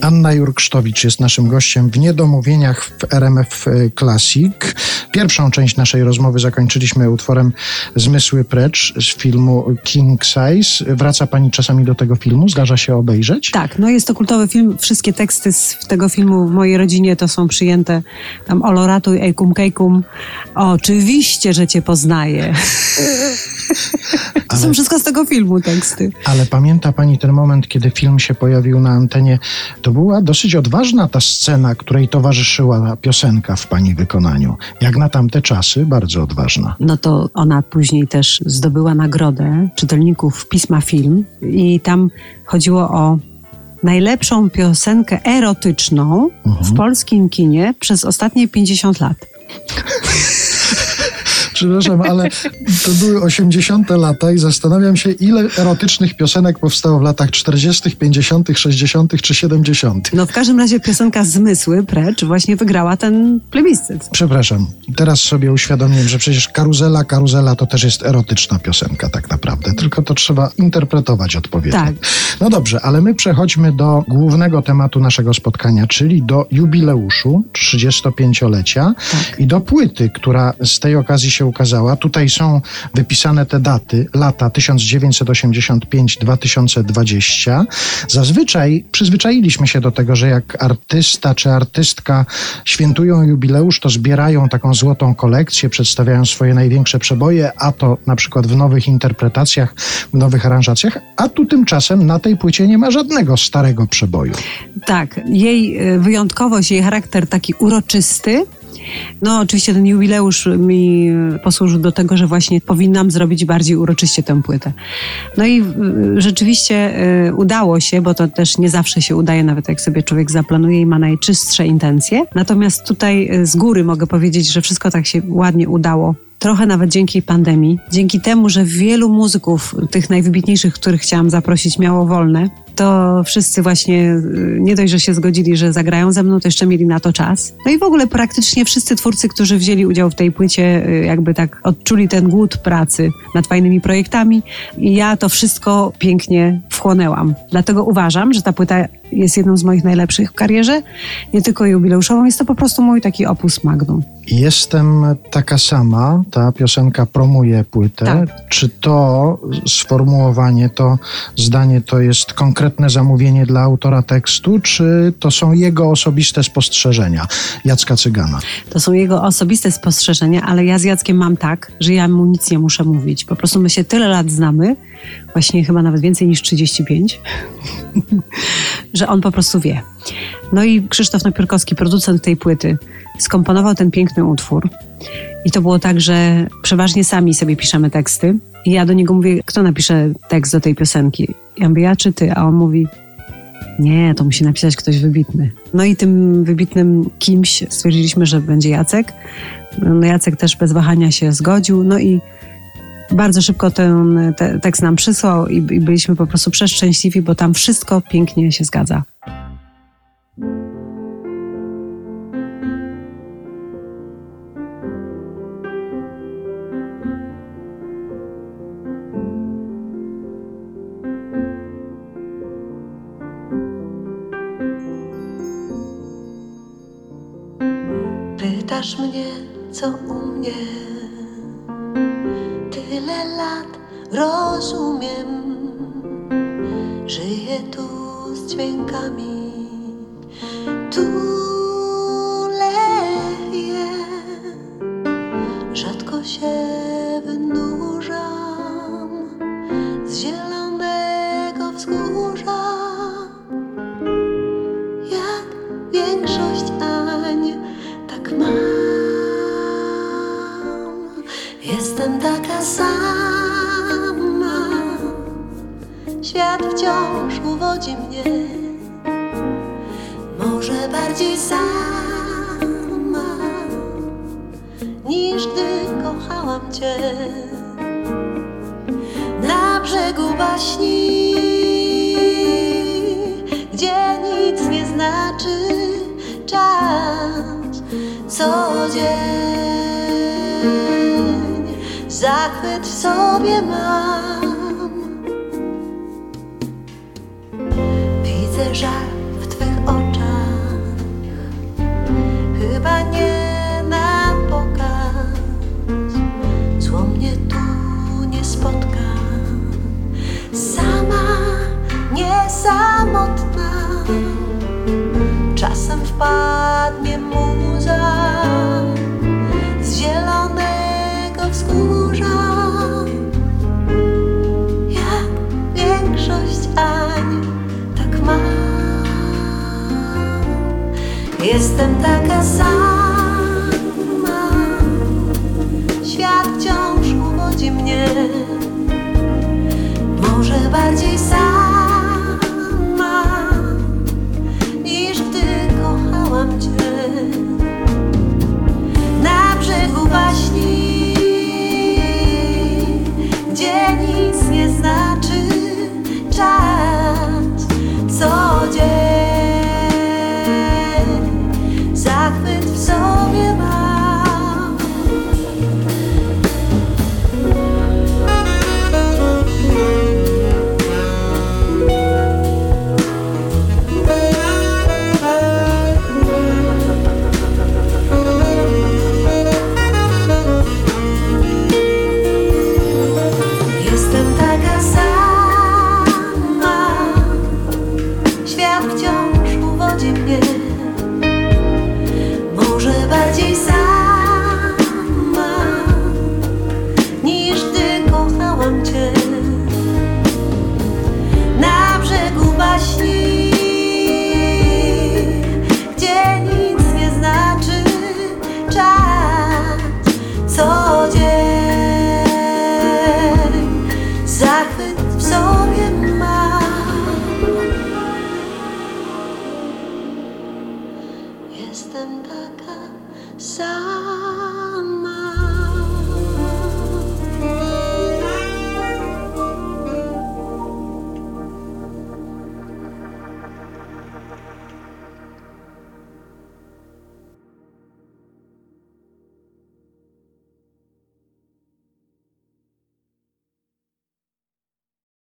Anna Jurksztowicz jest naszym gościem w Niedomówieniach w RMF Classic. Pierwszą część naszej rozmowy zakończyliśmy utworem Zmysły Precz z filmu King Size. Wraca pani czasami do tego filmu? Zdarza się obejrzeć? Tak, no jest to kultowy film. Wszystkie teksty z tego filmu w mojej rodzinie to są przyjęte tam oloratuj, ejkum, kejkum. Oczywiście, że cię poznaję. To są wszystko z tego filmu teksty. Ale pamięta pani ten moment, kiedy film się pojawił na antenie? To była dosyć odważna ta scena, której towarzyszyła piosenka w pani wykonaniu. Jak na tamte czasy, bardzo odważna. No to ona później też zdobyła nagrodę czytelników pisma film i tam chodziło o najlepszą piosenkę erotyczną w polskim kinie przez ostatnie 50 lat. Przepraszam, ale to były 80. lata i zastanawiam się, ile erotycznych piosenek powstało w latach 40., 50., 60. czy 70. No w każdym razie piosenka Zmysły Precz właśnie wygrała ten plebiscyt. Przepraszam, teraz sobie uświadomiłem, że przecież Karuzela, Karuzela to też jest erotyczna piosenka tak naprawdę, tylko to trzeba interpretować odpowiednio. Tak. No dobrze, ale my przechodźmy do głównego tematu naszego spotkania, czyli do jubileuszu 35-lecia Tak. i do płyty, która z tej okazji się ukazała. Tutaj są wypisane te daty, lata 1985-2020. Zazwyczaj przyzwyczailiśmy się do tego, że jak artysta czy artystka świętują jubileusz, to zbierają taką złotą kolekcję, przedstawiają swoje największe przeboje, a to na przykład w nowych interpretacjach, w nowych aranżacjach, a tu tymczasem na tej płycie nie ma żadnego starego przeboju. Tak, jej e, wyjątkowość, jej charakter taki uroczysty. No, oczywiście ten jubileusz mi posłużył do tego, że właśnie powinnam zrobić bardziej uroczyście tę płytę. No i e, rzeczywiście e, udało się, bo to też nie zawsze się udaje, nawet jak sobie człowiek zaplanuje i ma najczystsze intencje. Natomiast tutaj e, z góry mogę powiedzieć, że wszystko tak się ładnie udało. Trochę nawet dzięki pandemii, dzięki temu, że wielu muzyków, tych najwybitniejszych, których chciałam zaprosić, miało wolne, to wszyscy właśnie y, nie dość, że się zgodzili, że zagrają ze mną, to jeszcze mieli na to czas. No i w ogóle praktycznie wszyscy twórcy, którzy wzięli udział w tej płycie, y, jakby tak odczuli ten głód pracy nad fajnymi projektami i ja to wszystko pięknie wchłonęłam. Dlatego uważam, że ta płyta jest jedną z moich najlepszych w karierze, nie tylko jubileuszową, jest to po prostu mój taki opus magnum. Jestem taka sama, ta piosenka promuje płytę. Tak. Czy to sformułowanie, to zdanie to jest konkretne zamówienie dla autora tekstu, czy to są jego osobiste spostrzeżenia Jacka Cygana? To są jego osobiste spostrzeżenia, ale ja z Jackiem mam tak, że ja mu nic nie muszę mówić. Po prostu my się tyle lat znamy, właśnie chyba nawet więcej niż 35, że on po prostu wie. No i Krzysztof Napiórkowski, producent tej płyty, skomponował ten piękny utwór. I to było tak, że przeważnie sami sobie piszemy teksty. I ja do niego mówię, kto napisze tekst do tej piosenki? Ja mówię, ja czy ty? A on mówi, nie, to musi napisać ktoś wybitny. No i tym wybitnym kimś stwierdziliśmy, że będzie Jacek. No Jacek też bez wahania się zgodził. No i bardzo szybko ten te, tekst nam przysłał i, i byliśmy po prostu przeszczęśliwi, bo tam wszystko pięknie się zgadza. Pytasz mnie, co u mnie? Rozumiem. Żyję tu z dźwiękami. Tu leję. Rzadko się wynurzam z zielonego wzgórza. Jak większość Ań, tak mam. Jestem taka sama. Świat wciąż uwodzi mnie. Może bardziej sama niż gdy kochałam Cię. Na brzegu baśni, gdzie nic nie znaczy czas, co dzień zachwyt w sobie mam. Jestem taka